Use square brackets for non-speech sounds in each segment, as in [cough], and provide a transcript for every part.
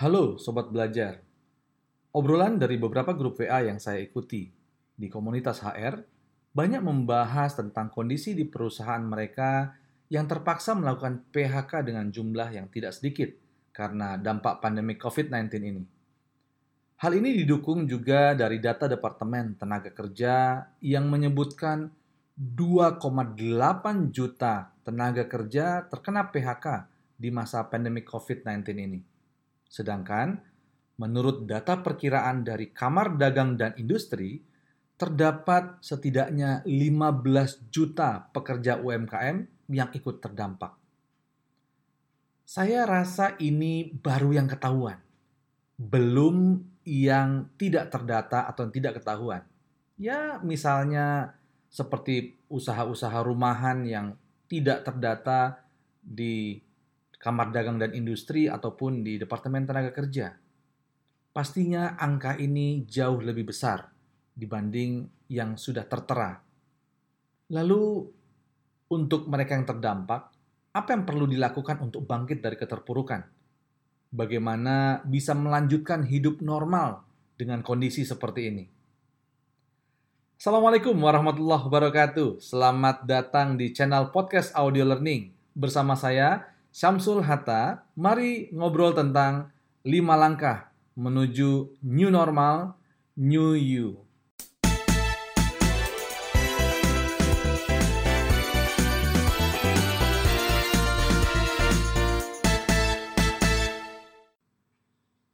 Halo Sobat Belajar. Obrolan dari beberapa grup WA yang saya ikuti di komunitas HR banyak membahas tentang kondisi di perusahaan mereka yang terpaksa melakukan PHK dengan jumlah yang tidak sedikit karena dampak pandemi COVID-19 ini. Hal ini didukung juga dari data Departemen Tenaga Kerja yang menyebutkan 2,8 juta tenaga kerja terkena PHK di masa pandemi COVID-19 ini. Sedangkan menurut data perkiraan dari Kamar Dagang dan Industri, terdapat setidaknya 15 juta pekerja UMKM yang ikut terdampak. Saya rasa ini baru yang ketahuan, belum yang tidak terdata atau yang tidak ketahuan. Ya, misalnya seperti usaha-usaha rumahan yang tidak terdata di Kamar Dagang dan Industri ataupun di Departemen Tenaga Kerja. Pastinya angka ini jauh lebih besar dibanding yang sudah tertera. Lalu, untuk mereka yang terdampak, apa yang perlu dilakukan untuk bangkit dari keterpurukan? Bagaimana bisa melanjutkan hidup normal dengan kondisi seperti ini? Assalamualaikum warahmatullahi wabarakatuh. Selamat datang di channel podcast audio learning. Bersama saya, Syamsul Hatta. Mari ngobrol tentang 5 langkah menuju new normal, new you.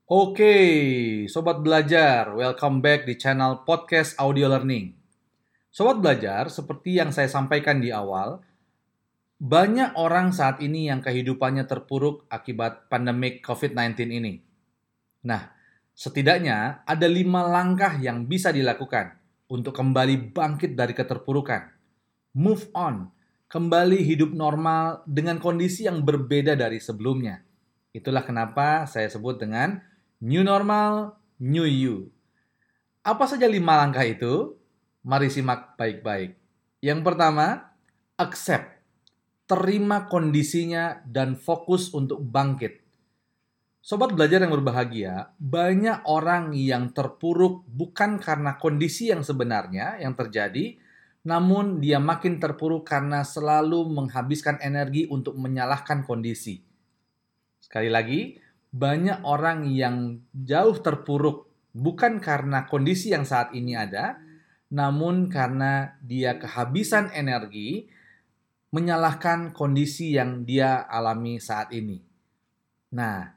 Oke, sobat belajar, welcome back di channel podcast audio learning. Sobat belajar, seperti yang saya sampaikan di awal, banyak orang saat ini yang kehidupannya terpuruk akibat pandemik COVID-19 ini. Nah, setidaknya ada lima langkah yang bisa dilakukan untuk kembali bangkit dari keterpurukan. Move on, kembali hidup normal dengan kondisi yang berbeda dari sebelumnya. Itulah kenapa saya sebut dengan New normal, new you. Apa saja lima langkah itu? Mari simak baik-baik. Yang pertama, accept. Terima kondisinya dan fokus untuk bangkit. Sobat belajar yang berbahagia, banyak orang yang terpuruk bukan karena kondisi yang sebenarnya yang terjadi, namun dia makin terpuruk karena selalu menghabiskan energi untuk menyalahkan kondisi. Sekali lagi, banyak orang yang jauh terpuruk bukan karena kondisi yang saat ini ada, namun karena dia kehabisan energi menyalahkan kondisi yang dia alami saat ini. Nah,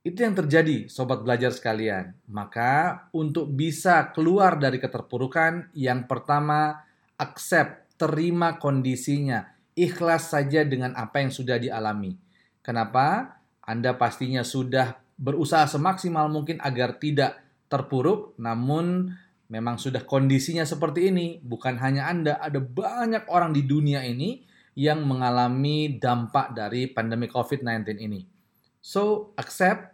itu yang terjadi, sobat belajar sekalian. Maka, untuk bisa keluar dari keterpurukan, yang pertama, accept, terima kondisinya, ikhlas saja dengan apa yang sudah dialami. Kenapa? Anda pastinya sudah berusaha semaksimal mungkin agar tidak terpuruk, namun memang sudah kondisinya seperti ini. Bukan hanya Anda, ada banyak orang di dunia ini yang mengalami dampak dari pandemi COVID-19 ini. So, accept,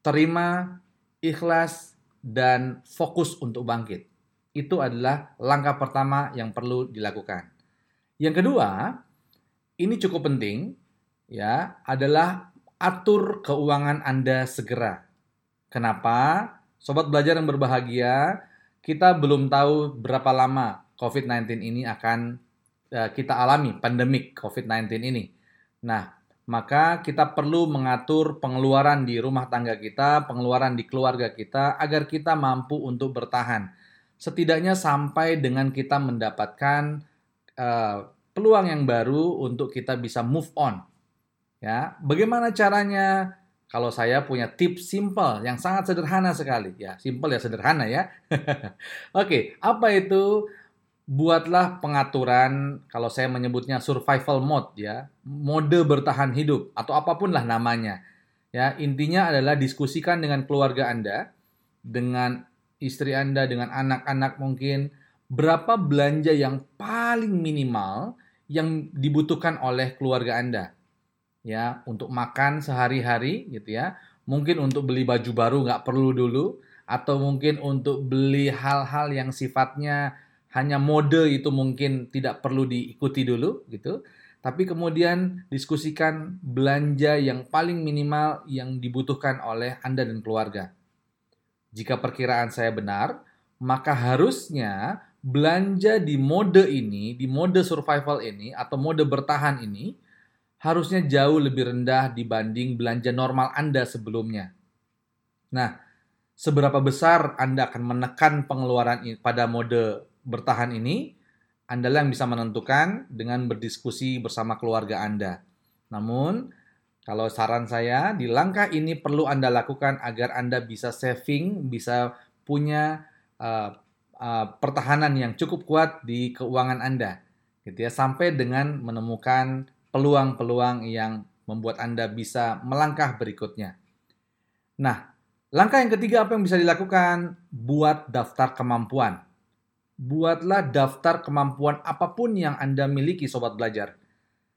terima, ikhlas, dan fokus untuk bangkit. Itu adalah langkah pertama yang perlu dilakukan. Yang kedua, ini cukup penting, ya, adalah atur keuangan Anda segera. Kenapa? Sobat belajar yang berbahagia, kita belum tahu berapa lama COVID-19 ini akan kita alami, pandemik COVID-19 ini. Nah, maka kita perlu mengatur pengeluaran di rumah tangga kita, pengeluaran di keluarga kita, agar kita mampu untuk bertahan. Setidaknya sampai dengan kita mendapatkan uh, peluang yang baru untuk kita bisa move on Ya, bagaimana caranya? Kalau saya punya tips simple yang sangat sederhana sekali, ya simple ya sederhana ya. [laughs] Oke, apa itu? Buatlah pengaturan kalau saya menyebutnya survival mode ya, mode bertahan hidup atau apa pun lah namanya. Ya, intinya adalah diskusikan dengan keluarga Anda, dengan istri Anda, dengan anak-anak mungkin berapa belanja yang paling minimal yang dibutuhkan oleh keluarga Anda ya. Untuk makan sehari-hari gitu ya. Mungkin untuk beli baju baru nggak perlu dulu atau mungkin untuk beli hal-hal yang sifatnya hanya mode itu mungkin tidak perlu diikuti dulu gitu tapi kemudian diskusikan belanja yang paling minimal yang dibutuhkan oleh Anda dan keluarga. Jika perkiraan saya benar, maka harusnya belanja di mode ini, di mode survival ini atau mode bertahan ini harusnya jauh lebih rendah dibanding belanja normal Anda sebelumnya. Nah, seberapa besar Anda akan menekan pengeluaran pada mode bertahan ini? Anda yang bisa menentukan dengan berdiskusi bersama keluarga Anda. Namun, kalau saran saya, di langkah ini perlu Anda lakukan agar Anda bisa saving, bisa punya uh, uh, pertahanan yang cukup kuat di keuangan Anda, gitu ya, sampai dengan menemukan peluang-peluang yang membuat Anda bisa melangkah berikutnya. Nah, langkah yang ketiga apa yang bisa dilakukan? Buat daftar kemampuan. Buatlah daftar kemampuan apa pun yang Anda miliki sobat belajar.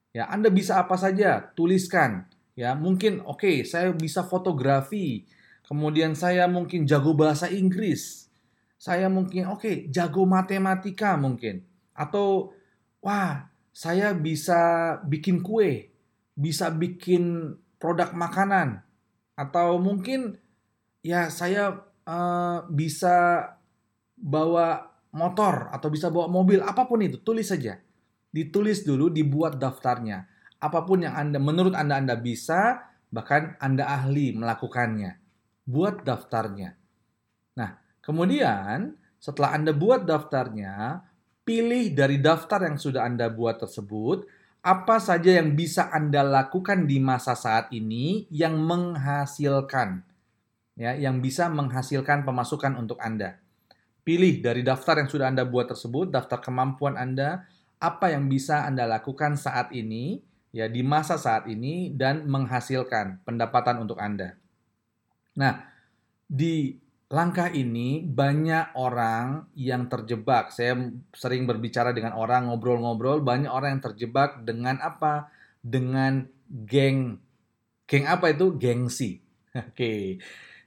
Ya, Anda bisa apa saja, tuliskan. Ya, mungkin oke, okay, saya bisa fotografi. Kemudian saya mungkin jago bahasa Inggris. Saya mungkin oke, okay, jago matematika mungkin. Atau wah, saya bisa bikin kue, bisa bikin produk makanan, atau mungkin ya saya uh, bisa bawa motor atau bisa bawa mobil, apa pun itu, tulis saja. Ditulis dulu, dibuat daftarnya. Apa pun yang Anda menurut Anda Anda bisa, bahkan Anda ahli melakukannya. Buat daftarnya. Nah, kemudian setelah Anda buat daftarnya, pilih dari daftar yang sudah Anda buat tersebut, apa saja yang bisa Anda lakukan di masa saat ini yang menghasilkan ya, yang bisa menghasilkan pemasukan untuk Anda. Pilih dari daftar yang sudah Anda buat tersebut, daftar kemampuan Anda, apa yang bisa Anda lakukan saat ini ya di masa saat ini dan menghasilkan pendapatan untuk Anda. Nah, di langkah ini banyak orang yang terjebak. Saya sering berbicara dengan orang, ngobrol-ngobrol, banyak orang yang terjebak dengan apa? Dengan geng. Geng apa itu? Gengsi. [laughs] Oke. Okay.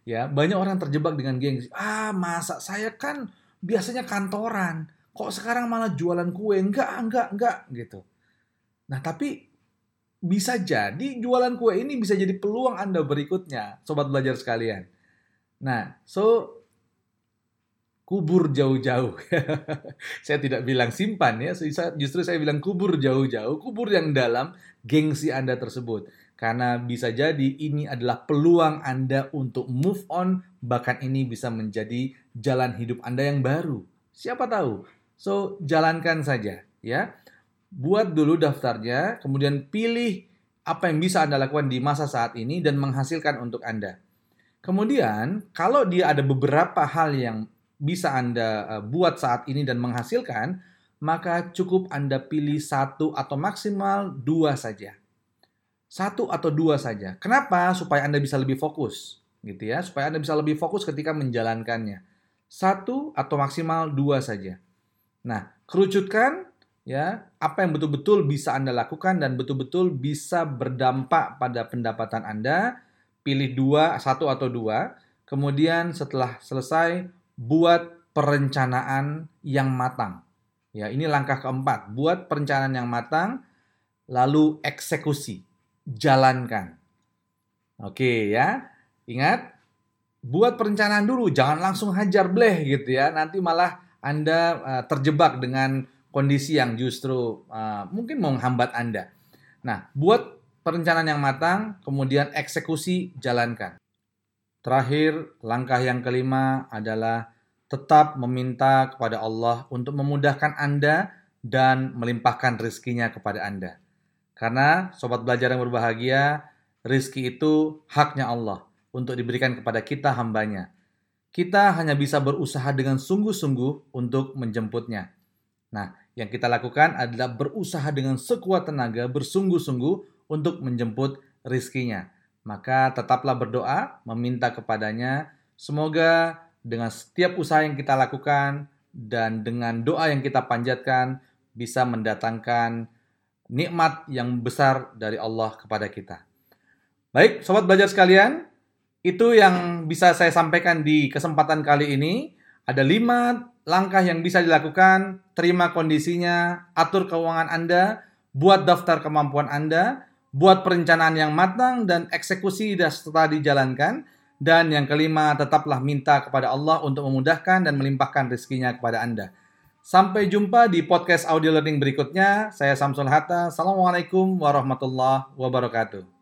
Ya, banyak orang terjebak dengan gengsi. Ah, masa saya kan biasanya kantoran. Kok sekarang malah jualan kue? Enggak, enggak, enggak gitu. Nah, tapi bisa jadi jualan kue ini bisa jadi peluang Anda berikutnya, sobat belajar sekalian Nah, so kubur jauh-jauh. [laughs] saya tidak bilang simpan ya, justru saya bilang kubur jauh-jauh, kubur yang dalam gengsi Anda tersebut. Karena bisa jadi ini adalah peluang Anda untuk move on, bahkan ini bisa menjadi jalan hidup Anda yang baru. Siapa tahu? So, jalankan saja ya. Buat dulu daftarnya, kemudian pilih apa yang bisa Anda lakukan di masa saat ini dan menghasilkan untuk Anda. Kemudian, kalau dia ada beberapa hal yang bisa Anda eh, buat saat ini dan menghasilkan, maka cukup Anda pilih satu atau maksimal dua saja. Satu atau dua saja. Kenapa? Supaya Anda bisa lebih fokus, gitu ya. Supaya Anda bisa lebih fokus ketika menjalankannya. Satu atau maksimal dua saja. Nah, kerucutkan ya apa yang betul-betul bisa Anda lakukan dan betul-betul bisa berdampak pada pendapatan Anda pilih dua, satu atau dua. Kemudian setelah selesai, buat perencanaan yang matang. Ya, ini langkah keempat. Buat perencanaan yang matang, lalu eksekusi. Jalankan. Oke ya. Ingat, buat perencanaan dulu. Jangan langsung hajar bleh gitu ya. Nanti malah Anda uh, terjebak dengan kondisi yang justru uh, mungkin menghambat Anda. Nah, buat perencanaan yang matang, kemudian eksekusi jalankan. Terakhir, langkah yang kelima adalah tetap meminta kepada Allah untuk memudahkan Anda dan melimpahkan rizkinya kepada Anda. Karena sobat belajar yang berbahagia, rizki itu haknya Allah untuk diberikan kepada kita hambanya. Kita hanya bisa berusaha dengan sungguh-sungguh untuk menjemputnya. Nah, yang kita lakukan adalah berusaha dengan sekuat tenaga, bersungguh-sungguh untuk menjemput rizkinya. Maka tetaplah berdoa, meminta kepadanya, semoga dengan setiap usaha yang kita lakukan dan dengan doa yang kita panjatkan bisa mendatangkan nikmat yang besar dari Allah kepada kita. Baik, sobat belajar sekalian, itu yang bisa saya sampaikan di kesempatan kali ini. Ada lima langkah yang bisa dilakukan, terima kondisinya, atur keuangan Anda, buat daftar kemampuan Anda, buat perencanaan yang matang dan eksekusi setelah dijalankan. Dan yang kelima, tetaplah minta kepada Allah untuk memudahkan dan melimpahkan rezekinya kepada Anda. Sampai jumpa di podcast audio learning berikutnya. Saya Samsul Hatta. Assalamualaikum warahmatullahi wabarakatuh.